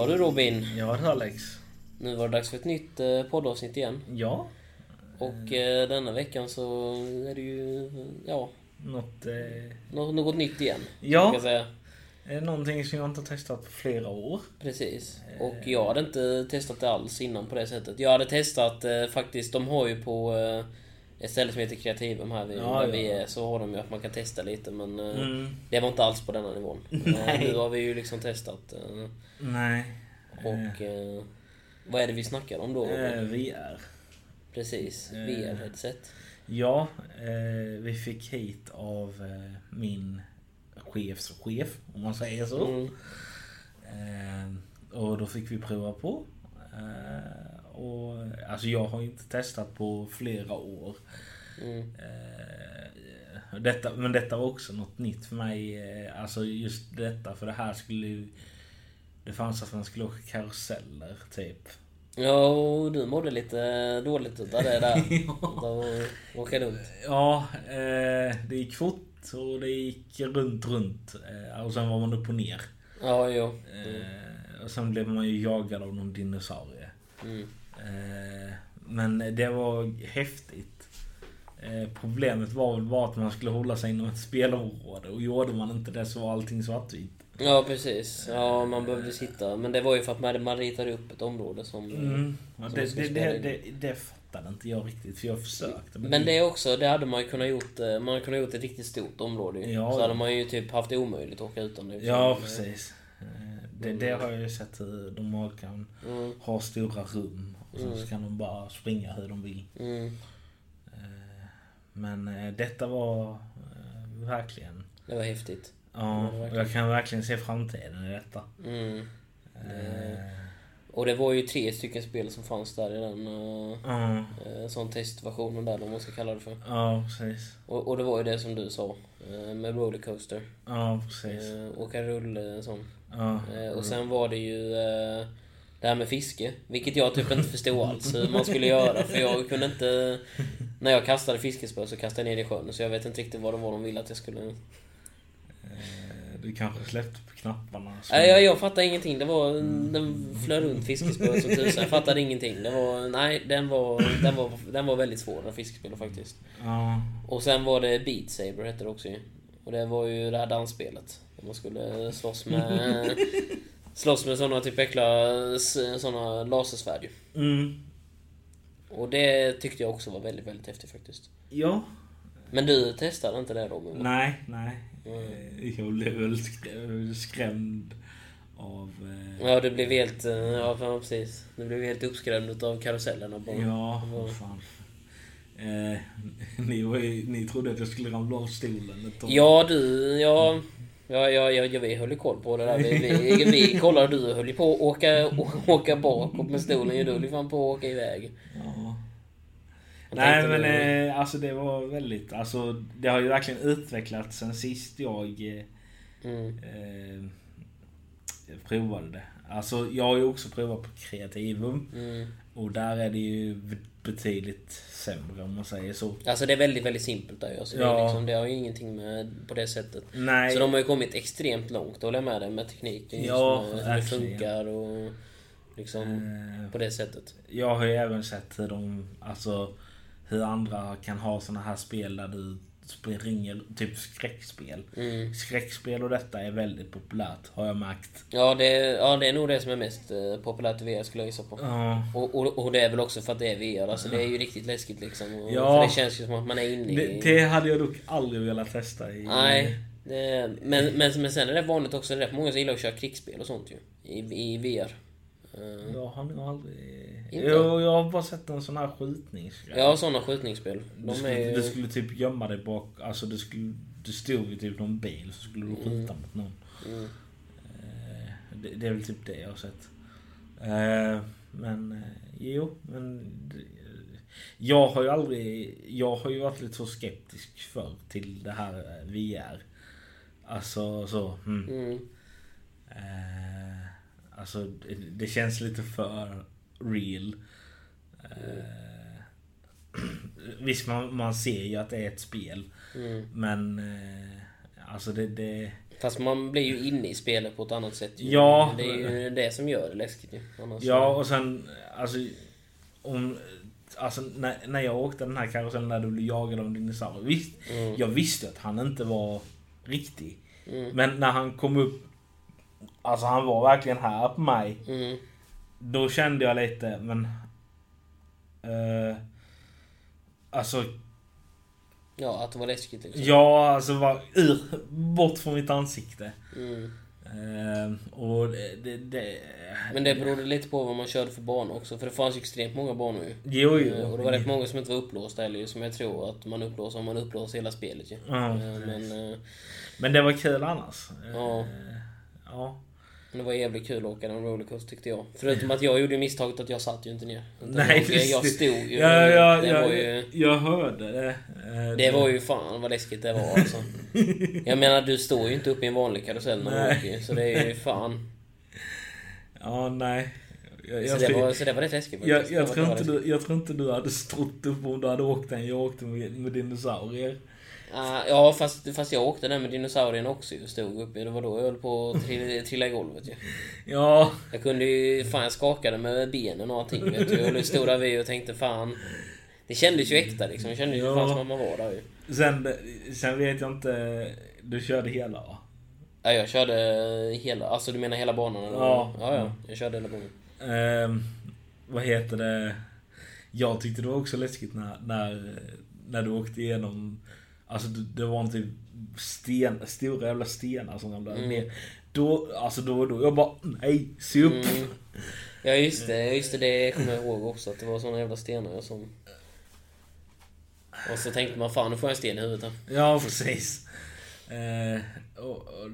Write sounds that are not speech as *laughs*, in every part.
Ja du Robin, Ja du Alex. nu var det dags för ett nytt eh, poddavsnitt igen. Ja. Och eh, denna veckan så är det ju, ja, Något... Eh, nå- något nytt igen. Ja. Kan säga. någonting som jag inte har testat på flera år. Precis. Och jag hade inte testat det alls innan på det sättet. Jag hade testat eh, faktiskt, de har ju på eh, ett ställe som heter Kreativum här vi, Ja, där ja. vi är, så har de ju att man kan testa lite men eh, Mm. det var inte alls på denna nivån. *laughs* Eh, Nej. nu har vi ju liksom testat. Eh, Nej. och eh, vad är det vi snackar om då? Eh, VR. Precis, eh. VR-headset. Ja, vi fick hit av min chefs chef, om man säger så. Mm. Och då fick vi prova på. Och, alltså jag har inte testat på flera år. Mm. Eh, detta, men detta var också något nytt för mig. eh, Alltså just detta, för det här skulle ju... Det fanns att man skulle åka karuseller, typ. Ja, och du mådde lite dåligt utav det där. *laughs* Att åka runt. Ja, eh, det gick fort och det gick runt, runt. Och sen var man upp och ner. Ja, jo. Eh, och sen blev man ju jagad av någon dinosaurie. Mm. Eh, men det var häftigt. Eh, problemet var väl bara att man skulle hålla sig inom ett spelområde och gjorde man inte det så var allting svartvitt. Ja, precis. Ja, man behövde sitta. Men det var ju för att man, man ritade upp ett område som... Mm. Ja, Som det, det, det, det, det fattade inte jag riktigt för jag försökte. Men det är också, det hade man ju kunnat gjort. eh, Man hade kunnat gjort ett riktigt stort område. Ja. Så hade man ju typ haft det omöjligt att åka utan det. Ja, precis. Eh, Det, det har jag ju sett hur de kan Mm, ha stora rum och sen Mm. så kan de bara springa hur de vill. mm. Eh, Men eh, detta var eh, verkligen... Det var häftigt. Ja, och jag kan verkligen se framtiden i detta. Mm. Eh, Och det var ju tre stycken spel som fanns där i den... eh, sån testversionen där, vad man ska kalla det för. ja precis. Och, och det var ju det som du sa. Med rollercoaster. Ja, precis. Åka rulle och sånt. Ja, och sen var det ju det här med fiske. Vilket jag typ inte förstod alls hur man skulle göra. För jag kunde inte... När jag kastade fiskespö så kastade jag ner det i sjön. Så jag vet inte riktigt vad det var de ville att jag skulle... eh, du kanske släppte på knapparna. så- Nej, jag, jag fattade ingenting. Det var... Den flög runt fiskespö som tusan. Jag fattade ingenting. Det var... Nej, den var... Den var, den var väldigt svår, den fiskespelen faktiskt. Ja, Och sen var det Beat Saber hette det också ju. Och det var ju det här dansspelet. Där man skulle slåss med... slåss med såna typ äckla såna lasersvärd ju. mm, Och det tyckte jag också var väldigt, väldigt häftigt faktiskt. ja. Men du testade inte det Robin? Nej, nej. Mm. Eh, Jag blev väl skrä- skrämd av... eh, Ja, du blev helt... eh, Ja, precis. Du blev helt uppskrämd av karusellerna bara. Ja, vad fan. Eh, *laughs* ni, ni trodde att jag skulle ramla av stolen ett tag. Ja, du... Ja... Ja, ja, ja, ja, vi höll ju koll på det där. Vi, vi, vi kollade du höll ju på att åka, *laughs* åka bakåt med stolen. Du höll ju fan på att åka iväg. Ja. Nej men nu- eh, alltså det var väldigt, alltså det har ju verkligen utvecklats sen sist jag Mm. eh, provade det. Alltså jag har ju också provat på Kreativum Mm. och där är det ju betydligt sämre om man säger så. Alltså det är väldigt, väldigt simpelt där. Alltså, det, Ja. liksom, det har ju ingenting med på det sättet. Nej, Så de har ju kommit extremt långt, håller jag med dig, med tekniken. Ja, med hur det funkar och liksom eh, på det sättet. jag har ju även sett hur de, alltså hur andra kan ha såna här spel där du springer, typ skräckspel. Mm. Skräckspel och detta är väldigt populärt har jag märkt. Ja, det, ja, det är nog det som är mest eh, populärt i VR skulle jag gissa på. Ja. Och, och, och det är väl också för att det är VR, alltså det är ju riktigt läskigt liksom. Och, Ja. För det känns ju som att man är inne Det, i... det hade jag dock aldrig velat testa i... Nej. Det, men, men, men sen är det vanligt också, det är rätt många som gillar att köra krigsspel och sånt ju. I, i VR. Eh, Jag har nog aldrig... Inte? Jo, jag har bara sett en sån här skjutningsgrej. Ja, sådana skjutningsspel. du, De skulle, är du skulle typ gömma dig bak... Alltså du skulle... Du stod i typ någon bil så skulle du skjuta mot någon. Mm. Eh, Det, det är väl typ det jag har sett. Eh, Men eh, jo, men... Jag har ju aldrig... Jag har ju varit lite så skeptisk för till det här VR. Alltså så... Mm. Mm. Alltså det, det känns lite för real. Eh, *clears throat* visst man, man ser ju att det är ett spel. Mm. Men eh, alltså det, det... Fast man blir ju inne i spelet på ett annat sätt. ju. Ja. Det är ju det som gör det läskigt ju. Annars Ja, och sen alltså... Om, alltså när, när jag åkte den här karusellen där du blev jagad av en dinosaurie. Visst, Mm. jag visste att han inte var riktig. Mm. Men när han kom upp... Alltså han var verkligen här på mig. Mm. Då kände jag lite, men... eh, alltså, Ja, att det var läskigt liksom. ja alltså var ur, bort från mitt ansikte. Mm. Eh, och det, det, det... Men det berodde lite på vad man körde för banor också. För det fanns ju extremt många banor ju. Jo, jo. Eh, Och det var rätt många som inte var upplåsta heller som jag tror att man upplåser om man upplåser hela spelet ju. Ja, Eh, precis. Men, eh, Men det var kul annars. Ja. Ja. Men det var jävligt kul att åka den rollercoaster tyckte jag. Förutom att jag gjorde misstaget att jag satt ju inte ner. Nej, jag, jag stod ju. Ja, ja, det ja, var ju... Jag hörde det. Eh, Det var ju fan vad läskigt det var alltså. Jag menar du står ju inte upp i en vanlig karusell när du åker så det är ju fan. Ja, nej. Jag, Så jag, det tror- var, så det var rätt läskigt jag, jag, Det tror inte du, jag tror inte du hade stått upp om du hade åkt den jag åkte med, med dinosaurier. Ah, ja fast, fast jag åkte där med dinosaurien också ju. Stod uppe. Det var då jag höll på att trilla, *laughs* trilla i golvet ju. Ja, Jag kunde ju, fan jag skakade med benen och allting vet du. Jag stod där vid och tänkte fan. Det kändes ju äkta liksom. Det kändes ju Ja. fan som att man var där ju. sen, sen vet jag inte. Du körde hela va? Ja, jag körde hela, alltså du menar hela banan eller? Ja. Ja, ja. Jag körde hela banan. Ehm, vad heter det? Jag tyckte det var också läskigt när, när, när du åkte igenom... Alltså det, det var typ sten, stora jävla stenar som ramlade Mm. ner. Då, alltså då, då, jag bara nej, se upp! Mm. Ja just det, just det, det kommer jag ihåg också att det var såna jävla stenar som... Och så tänkte man fan nu får jag en sten i huvudet här. Ja, precis. Eh, och, och,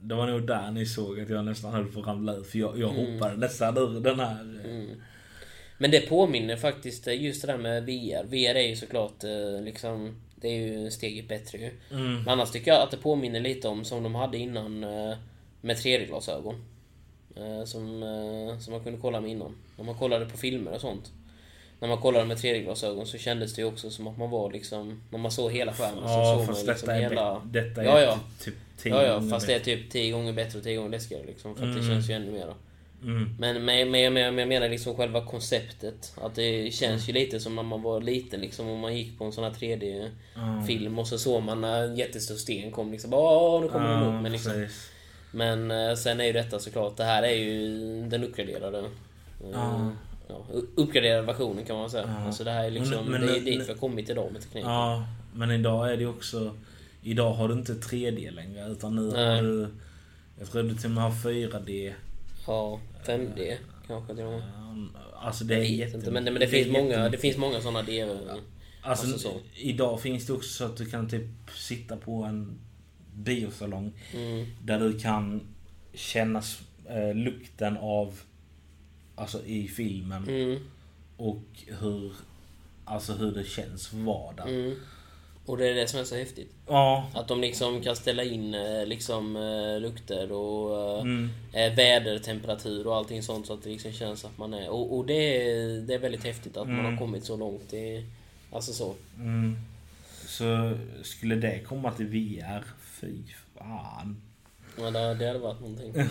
det var nog där ni såg att jag nästan höll på att ramla ut. För jag, jag Mm. hoppade nästan ur den här... eh, Mm. Men det påminner faktiskt eh, just det där med VR. VR är ju såklart eh, liksom... Det är ju steget bättre ju. Mm. Men annars tycker jag att det påminner lite om som de hade innan eh, med 3D-glasögon. Eh, Som, eh, som man kunde kolla med innan. När man kollade på filmer och sånt. När man kollade med 3D-glasögon så kändes det ju också som att man var liksom... När man såg hela skärmen så Ja, såg man liksom detta är, hela... detta är Ja, ja. typ tio Ja, ja, gånger fast det är typ 10 gånger bättre och 10 gånger läskigare liksom. För att det Mm. känns ju ännu mer. Mm. Men, men, men, men, jag menar liksom själva konceptet. Att det känns ju lite som när man var liten liksom. Om man gick på en sån här 3D-film och så såg man när en jättestor sten kom liksom. Åh, nu kommer den upp. Men, liksom, men eh, sen är ju detta såklart. Det här är ju den uppgraderade. eh, Ja. Uppgraderade versionen kan man säga. Ja. Alltså det här är liksom, Men- men- det är dit vi har kommit idag med tekniken. Ja, men idag är det också... Idag har du inte 3D längre utan nu Nej. har du... Jag tror du till och med har 4D. Ja, 5D kanske till och med. Alltså det Jag är vet jätte... inte, men, det, men det, är finns många, det finns många såna idéer. Alltså, alltså så. idag finns det också så att du kan typ sitta på en biosalong Mm. där du kan känna eh, lukten av Alltså i filmen Mm. och hur Alltså hur det känns vardag. Mm. Och det är det som är så häftigt. Ja. Att de liksom kan ställa in eh, liksom eh, lukter och eh, Mm. vädertemperatur och allting sånt så att det liksom känns att man är... Och, och det, är, det är väldigt häftigt att man har Mm. kommit så långt. Det, alltså så. Mm. Så skulle det komma till VR, fy fan. Ja, det, det hade varit någonting. *laughs*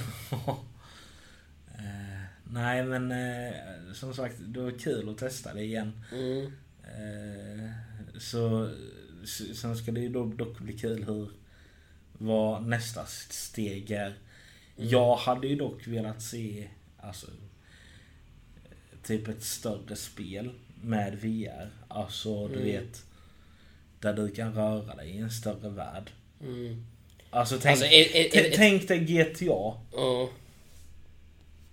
Eh, nej men eh, som sagt, det var kul att testa det igen. Mm. Eh, så sen ska det ju då, dock bli kul hur vad nästa steg är. Jag hade ju dock velat se alltså typ ett större spel med VR. Alltså du Mm. vet där du kan röra dig i en större värld. Mm. Alltså tänk, Alltså, t- ett, ett, tänk dig GTA ja.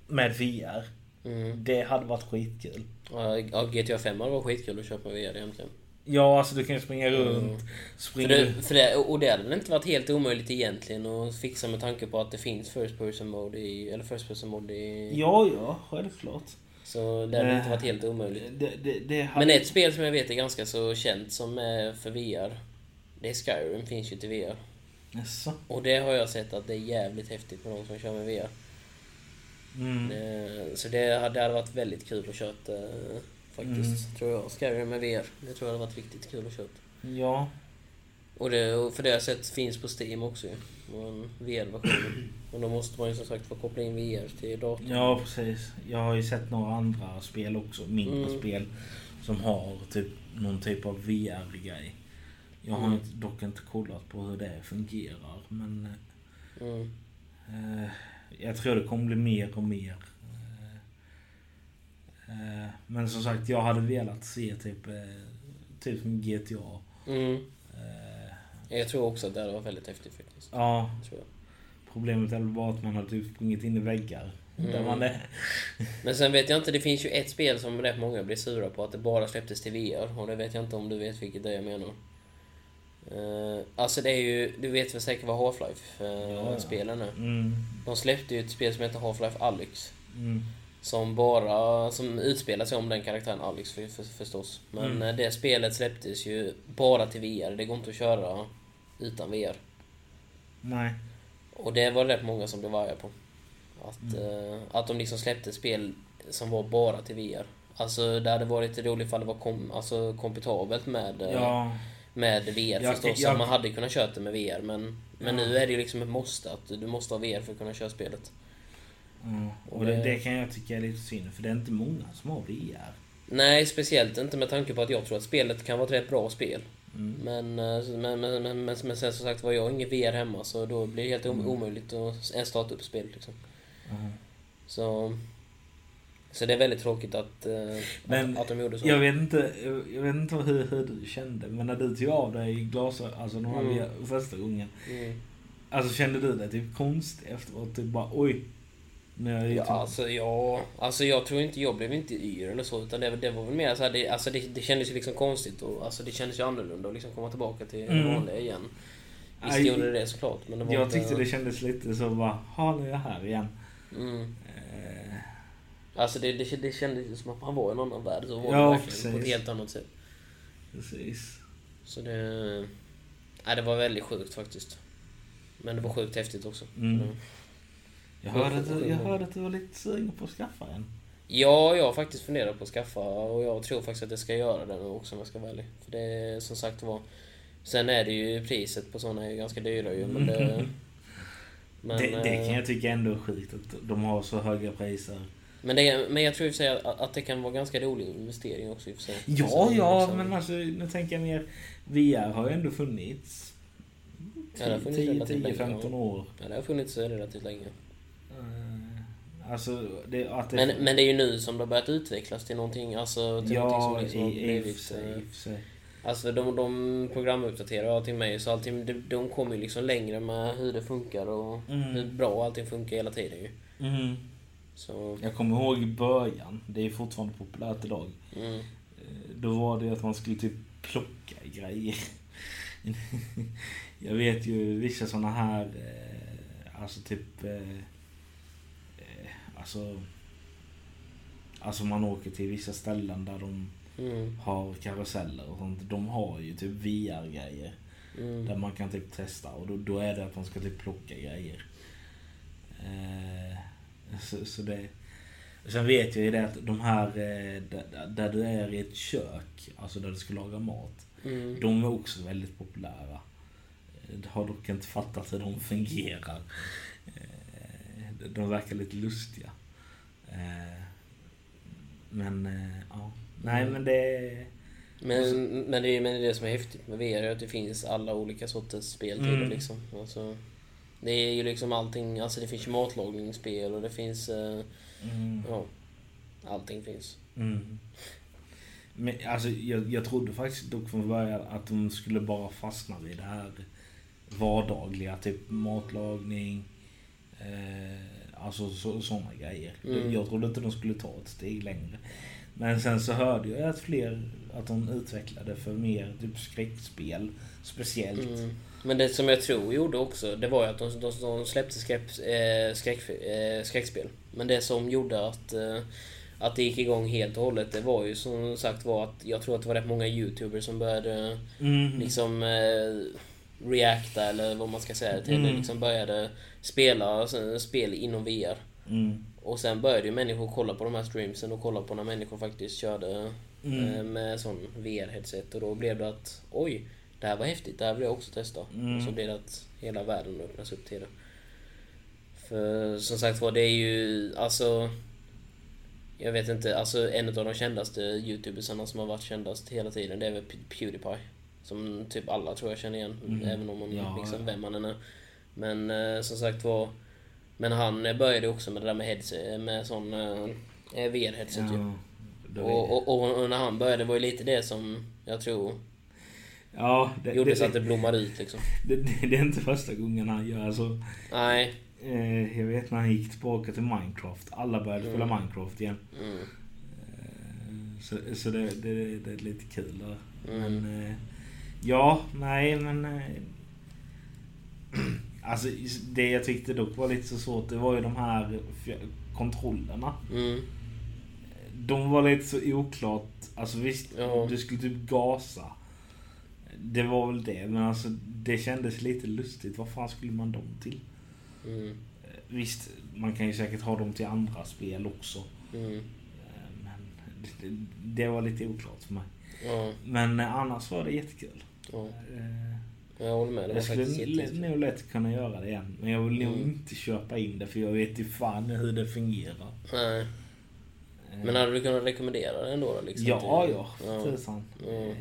med VR. Mm. Det hade varit skitkul. Ja, GTA 5 hade varit skitkul att köpa VR egentligen. Ja, alltså du kan ju springa runt. Mm. För Springa det, för det, och det hade väl inte varit helt omöjligt egentligen att fixa med tanke på att det finns First Person Mode i... Eller First Person Mode i... Ja, ja, självklart. Så det hade Eh, inte varit helt omöjligt. Det, det, det hade... Men ett spel som jag vet är ganska så känt som är för VR. Det är Skyrim, finns ju till VR. Jaså? Och det har jag sett att det är jävligt häftigt med de som kör med VR. Mm. Eh, Så det hade, det hade varit väldigt kul att köra faktiskt, Mm. tror jag. Skyrim med VR. Det tror jag hade varit riktigt kul att köra. Ja. Och, det, och för det har jag sett finns på Steam också ju. Och en VR-version. Och då måste man ju som sagt få koppla in VR till datorn. Ja, precis. Jag har ju sett några andra spel också, mindre Mm. spel, som har typ någon typ av VR-grej. Jag har Mm. dock inte kollat på hur det fungerar, men Mm. eh, jag tror det kommer bli mer och mer. Eh, men som sagt, jag hade velat se typ, eh, typ som GTA. Mm. Eh, Jag tror också att det hade varit väldigt häftigt faktiskt. ja, Tror jag. problemet är väl bara att man har typ sprungit in i väggar. Där Mm. man är. *laughs* Men sen vet jag inte, det finns ju ett spel som rätt många blir sura på att det bara släpptes till VR. Och det vet jag inte om du vet vilket det är jag menar. Uh, alltså det är ju, du vet väl säkert vad Half-Life uh, Ja, ja. spelen är? Mm, De släppte ju ett spel som heter Half-Life Alyx. mm, Som bara, som utspelar sig om den karaktären Alex för, för, förstås. Men Mm. eh, det spelet släpptes ju bara till VR. Det går inte att köra utan VR. nej. Och det var rätt många som blev arga på. Att, Mm. eh, att de liksom släppte spel som var bara till VR. Alltså det hade varit roligt ifall det var kom, alltså, kompatibelt med, eh, Ja, med VR Jag- förstås. jag- man hade kunnat köra det med VR. Men, men Ja. nu är det ju liksom ett måste att du måste ha VR för att kunna köra spelet. Ja, och det, det- kan jag tycka är lite synd för det är inte många som har VR. Nej, speciellt inte med tanke på att jag tror att spelet kan vara ett rätt bra spel. Mm. Men, eh, men, men, men, men, sen som sagt var jag ingen VR hemma så då blir det helt Mm. omöjligt att starta upp spelet liksom. Ja. Så, så det är väldigt tråkigt att, eh, Men att, att de gjorde så. Jag vet inte, jag, vet inte hur, hur du kände men när du tog av dig glasögonen, alltså de här Mm. Första gången. Mm. Alltså kände du dig typ konstigt efteråt? Typ bara oj. Ju Ja, alltså, ja, alltså jag tror inte, jag blev inte yr eller så utan det, det var väl mer så här, det, alltså det, det kändes ju liksom konstigt och alltså det kändes ju annorlunda att liksom komma tillbaka till det Mm. vanliga igen. Visst Aj, gjorde det det såklart men det var Jag inte- tyckte det kändes lite så bara, ha nu är jag här igen. Mm. Eh, Alltså det, det, det kändes ju som att man var i en annan värld. Så var Ja, det verkligen på ett helt annat sätt. precis. Så det... Nej, det var väldigt sjukt faktiskt. Men det var sjukt häftigt också. Mm. Mm. Jag hörde, att jag hörde att du var lite sugen på att skaffa en. Ja, jag har faktiskt funderat på att skaffa och jag tror faktiskt att jag ska göra det nu också om jag ska vara ärlig. För det är som sagt var... Sen är det ju priset på sådana är ju ganska dyra ju men det... *laughs* Men, det, det eh, kan jag tycka ändå är sjukt att de har så höga priser. men, det, men jag tror i och för sig att, att det kan vara ganska rolig investering också i och för sig. Ja, Så det är ja, liksom- men alltså nu tänker jag mer. VR har ju ändå funnits. Ja, det har funnits relativt länge, 10-15 ja. år. Ja, det har funnits relativt länge. Alltså, det, att det... Men, men det är ju nu som det har börjat utvecklas till någonting, alltså till ja, någonting som liksom har i, för blivit... sig, sig. Alltså de, de programuppdaterar allting med så allting, de, de kommer ju liksom längre med hur det funkar och Mm. hur bra allting funkar hela tiden ju. Mm. Så, Jag kommer ihåg i början, det är fortfarande populärt idag. mm, Eh, Då var det att man skulle typ plocka grejer. *laughs* Jag vet ju vissa såna här, eh, alltså typ, eh, alltså, alltså man åker till vissa ställen där de mm, har karuseller och sånt. De har ju typ VR-grejer. mm, Där man kan typ testa och då, då är det att man ska typ plocka grejer. Eh, så, så det... Sen vet jag ju det att de här eh, där, där du är i ett kök, alltså där du ska laga mat. mm. De är också väldigt populära. Eh, Jag har dock inte fattat hur de fungerar. De- verkar lite lustiga. Eh, Men, eh, ja. Nej men det... Men, men, det är, men det är det som är häftigt med VR, att det finns alla olika sorters spel till Mm. liksom. Alltså, det är ju liksom allting, alltså det finns matlagningsspel och det finns, eh, Mm. ja, allting finns. Mm. Men alltså, jag, jag trodde faktiskt dock från början att de skulle bara fastna vid det här vardagliga, typ matlagning, eh, alltså så, sådana grejer. Mm. Jag trodde inte de skulle ta ett steg längre. Men sen så hörde jag att fler, att de utvecklade för mer typ skräckspel, speciellt. Mm. Men det som jag tror gjorde också, det var ju att de, de, de släppte skräck, eh, skräck, eh, skräckspel. Men det som gjorde att, eh, att det gick igång helt och hållet, det var ju som sagt var att jag tror att det var rätt många YouTubers som började Mm. liksom eh, reacta eller vad man ska säga till Mm. det. Liksom började spela alltså, spel inom VR. Mm. Och sen började ju människor kolla på de här streamsen och kolla på när människor faktiskt körde Mm. eh, med sån VR-headset. Och då blev det att oj, det här var häftigt, det här vill jag också testa. Mm. Och så blir det att hela världen öppnas upp till det. För som sagt var, det är ju alltså... Jag vet inte, alltså en av de kändaste youtubersarna som har varit kändast hela tiden, det är väl Pewdiepie. Som typ alla tror jag känner igen, Mm. även om man Ja, liksom, vem man än är. Men eh, som sagt var... Men han började också med det där med headset, med sån eh, VR-headset ju. Ja, då är- Och, och, och, och när han började var ju lite det som jag tror ja det, gjorde det, så att det blommade ut liksom. det, det, det är inte första gången han gör så. Nej. Eh, jag vet när han gick tillbaka till Minecraft. Alla började spela Mm. Minecraft igen. Mm. Eh, så så det, det, är lite kul. Där. Mm. Men eh, ja, nej men... *clears throat* Alltså det jag tyckte dock var lite så svårt det var ju de här kontrollerna. Mm. De var lite så oklart. Alltså visst, Ja. du skulle typ gasa. Det var väl det, men alltså det kändes lite lustigt. Vad fan skulle man dem till? Mm. Eh, Visst, man kan ju säkert ha dem till andra spel också. Mm. Eh, Men det, det var lite oklart för mig. Ja, Men eh, annars var det jättekul. ja, jag håller med. Det var Jag skulle jättekul. nog lätt kunna göra det igen. Men jag vill nog Mm. inte köpa in det för jag vet ju fan hur det fungerar. Nej. Eh, Men hade du kunnat rekommendera det ändå då? Liksom, Ja, till- ja. Tusan. Ja. Eh,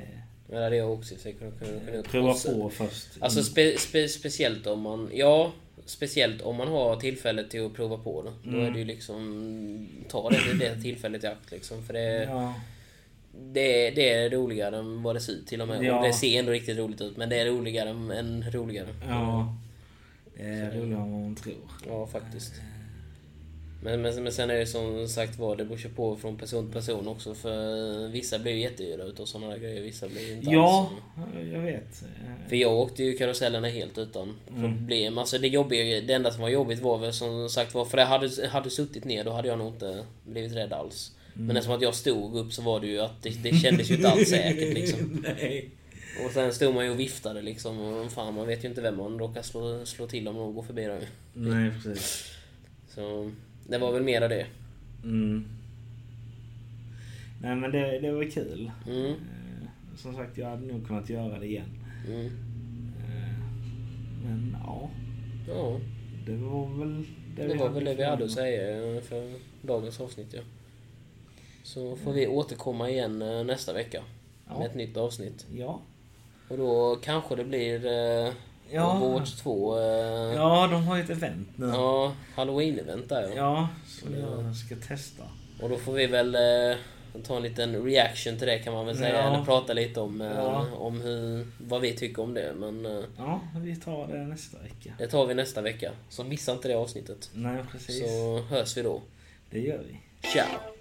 det hade jag också. Kunde, kunde, kunde, Prova på först. Alltså spe, spe, speciellt om man... Ja, speciellt om man har tillfälle till att prova på det. Då Mm. är det ju liksom... Ta det, det tillfället i akt liksom. För det, Ja. Det, det är roligare än vad det ser ut till och med. Ja. Och det ser ändå riktigt roligt ut. Men det är roligare än, roligare. Ja. Det är roligare än vad man tror. Ja, faktiskt. Men, men, men sen är det som sagt var, det beror ju på från person till person också. För vissa blir ju jättedyra utav sådana där grejer. Vissa blir inte Ja, alls. jag vet. För jag åkte ju karusellerna helt utan Mm. problem. Alltså det jobbiga, det enda som var jobbigt var väl som sagt var, för det hade, hade suttit ner då hade jag nog inte blivit rädd alls. Mm. Men eftersom att jag stod upp så var det ju att det, det kändes ju inte alls säkert liksom. *laughs* Nej. Och sen stod man ju och viftade liksom. Och fan man vet ju inte vem man råkar slå, slå till om någon går förbi där. Nej, precis. Så det var väl mera det. Mm. Nej men det, det var kul. Mm. Eh, Som sagt, jag hade nog kunnat göra det igen. Mm. Eh, Men ja, Ja, det var väl det, det var väl det vi hade att säga för dagens avsnitt ja. Så får vi återkomma igen eh, nästa vecka. Med Ja. ett nytt avsnitt. Ja. Och då kanske det blir eh, Ja. Overwatch 2. Eh, ja. ja, de har ju ett event nu. Halloween-event där ja. Ja, som jag ska testa. Och då får vi väl eh, ta en liten reaction till det kan man väl säga. Ja. Eller prata lite om, eh, Ja. om hur, vad vi tycker om det. Men eh, Ja, vi tar det nästa vecka. det tar vi nästa vecka. Så missa inte det avsnittet. Nej, precis. Så hörs vi då. Det gör vi. Ciao!